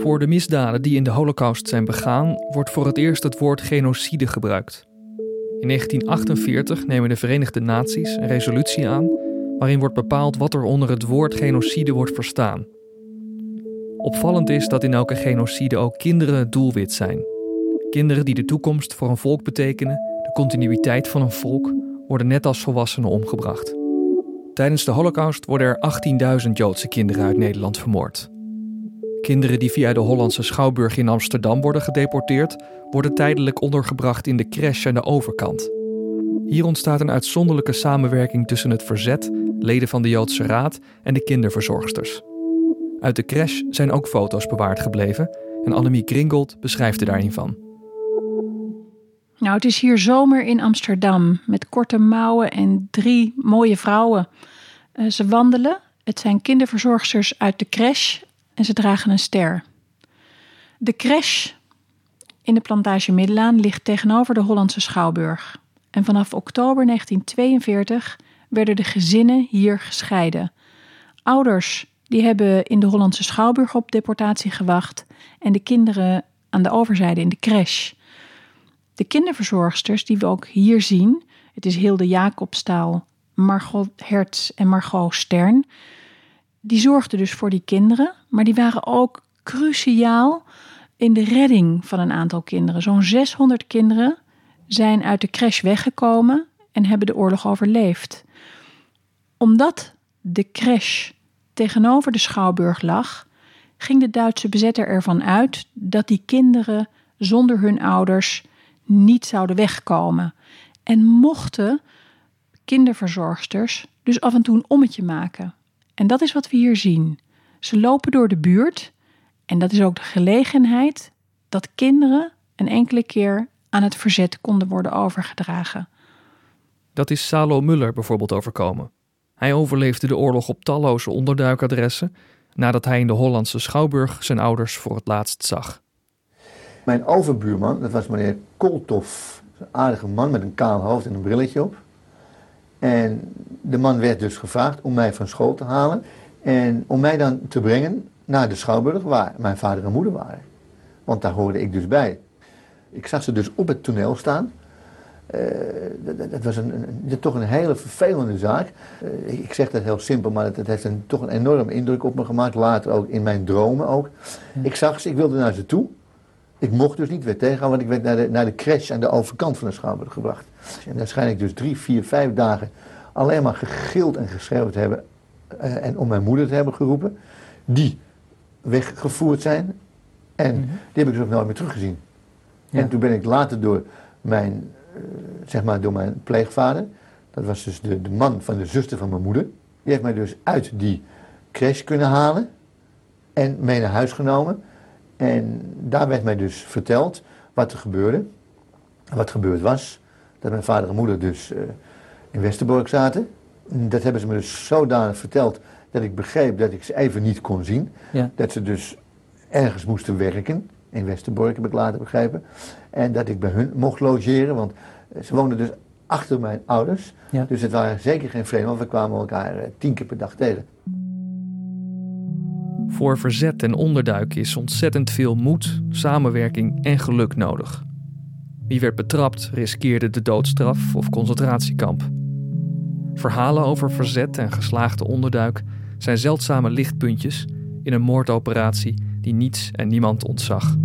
Voor de misdaden die in de Holocaust zijn begaan, wordt voor het eerst het woord genocide gebruikt. In 1948 nemen de Verenigde Naties een resolutie aan waarin wordt bepaald wat er onder het woord genocide wordt verstaan. Opvallend is dat in elke genocide ook kinderen het doelwit zijn. Kinderen die de toekomst voor een volk betekenen, de continuïteit van een volk, worden net als volwassenen omgebracht. Tijdens de Holocaust worden er 18.000 Joodse kinderen uit Nederland vermoord. Kinderen die via de Hollandse Schouwburg in Amsterdam worden gedeporteerd, worden tijdelijk ondergebracht in de crash aan de overkant. Hier ontstaat een uitzonderlijke samenwerking tussen het verzet, leden van de Joodse Raad en de kinderverzorgsters. Uit de crash zijn ook foto's bewaard gebleven en Annemie Kringold beschrijft er daarin van. Nou, het is hier zomer in Amsterdam met korte mouwen en drie mooie vrouwen. Uh, ze wandelen. Het zijn kinderverzorgsters uit de crash en ze dragen een ster. De crash in de plantage Middelaan ligt tegenover de Hollandse Schouwburg. En vanaf oktober 1942 werden de gezinnen hier gescheiden. Ouders die hebben in de Hollandse Schouwburg op deportatie gewacht en de kinderen aan de overzijde in de crash. De kinderverzorgsters die we ook hier zien, het is Hilde Jacobstaal, Margot Hertz en Margot Stern, die zorgden dus voor die kinderen, maar die waren ook cruciaal in de redding van een aantal kinderen. Zo'n 600 kinderen zijn uit de crash weggekomen en hebben de oorlog overleefd. Omdat de crash tegenover de schouwburg lag, ging de Duitse bezetter ervan uit dat die kinderen zonder hun ouders niet zouden wegkomen. En mochten kinderverzorgsters dus af en toe een ommetje maken. En dat is wat we hier zien. Ze lopen door de buurt en dat is ook de gelegenheid dat kinderen een enkele keer aan het verzet konden worden overgedragen. Dat is Salo Muller bijvoorbeeld overkomen. Hij overleefde de oorlog op talloze onderduikadressen nadat hij in de Hollandse Schouwburg zijn ouders voor het laatst zag. Mijn overbuurman, dat was meneer Koltoff, een aardige man met een kaal hoofd en een brilletje op. En de man werd dus gevraagd om mij van school te halen en om mij dan te brengen naar de Schouwburg waar mijn vader en moeder waren. Want daar hoorde ik dus bij. Ik zag ze dus op het toneel staan. Uh, dat, dat, was een, een, toch een hele vervelende zaak. Uh, ik zeg dat heel simpel, maar het, heeft een, toch een enorme indruk op me gemaakt. Later ook in mijn dromen ook. Ik zag ze, ik wilde naar ze toe. Ik mocht dus niet weer tegengaan, want ik werd naar de, naar de crash aan de overkant van de Schouwburg gebracht. En daar schijn ik dus drie, vier, vijf dagen alleen maar gegild en geschreeuwd hebben. Uh, en om mijn moeder te hebben geroepen. Die weggevoerd zijn. En mm -hmm. die heb ik dus ook nooit meer teruggezien. Ja. En toen ben ik later door mijn, uh, zeg maar door mijn pleegvader, dat was dus de, de man van de zuster van mijn moeder, die heeft mij dus uit die crash kunnen halen en mee naar huis genomen. En daar werd mij dus verteld wat er gebeurde, wat gebeurd was. Dat mijn vader en moeder dus uh, in Westerbork zaten. Dat hebben ze me dus zodanig verteld dat ik begreep dat ik ze even niet kon zien. Ja. Dat ze dus ergens moesten werken. In Westerbork heb ik later begrepen. En dat ik bij hun mocht logeren, want ze woonden dus achter mijn ouders. Ja. Dus het waren zeker geen vreemden, want we kwamen elkaar uh, tien keer per dag tegen. Voor verzet en onderduik is ontzettend veel moed, samenwerking en geluk nodig. Wie werd betrapt, riskeerde de doodstraf of concentratiekamp. Verhalen over verzet en geslaagde onderduik zijn zeldzame lichtpuntjes in een moordoperatie die niets en niemand ontzag.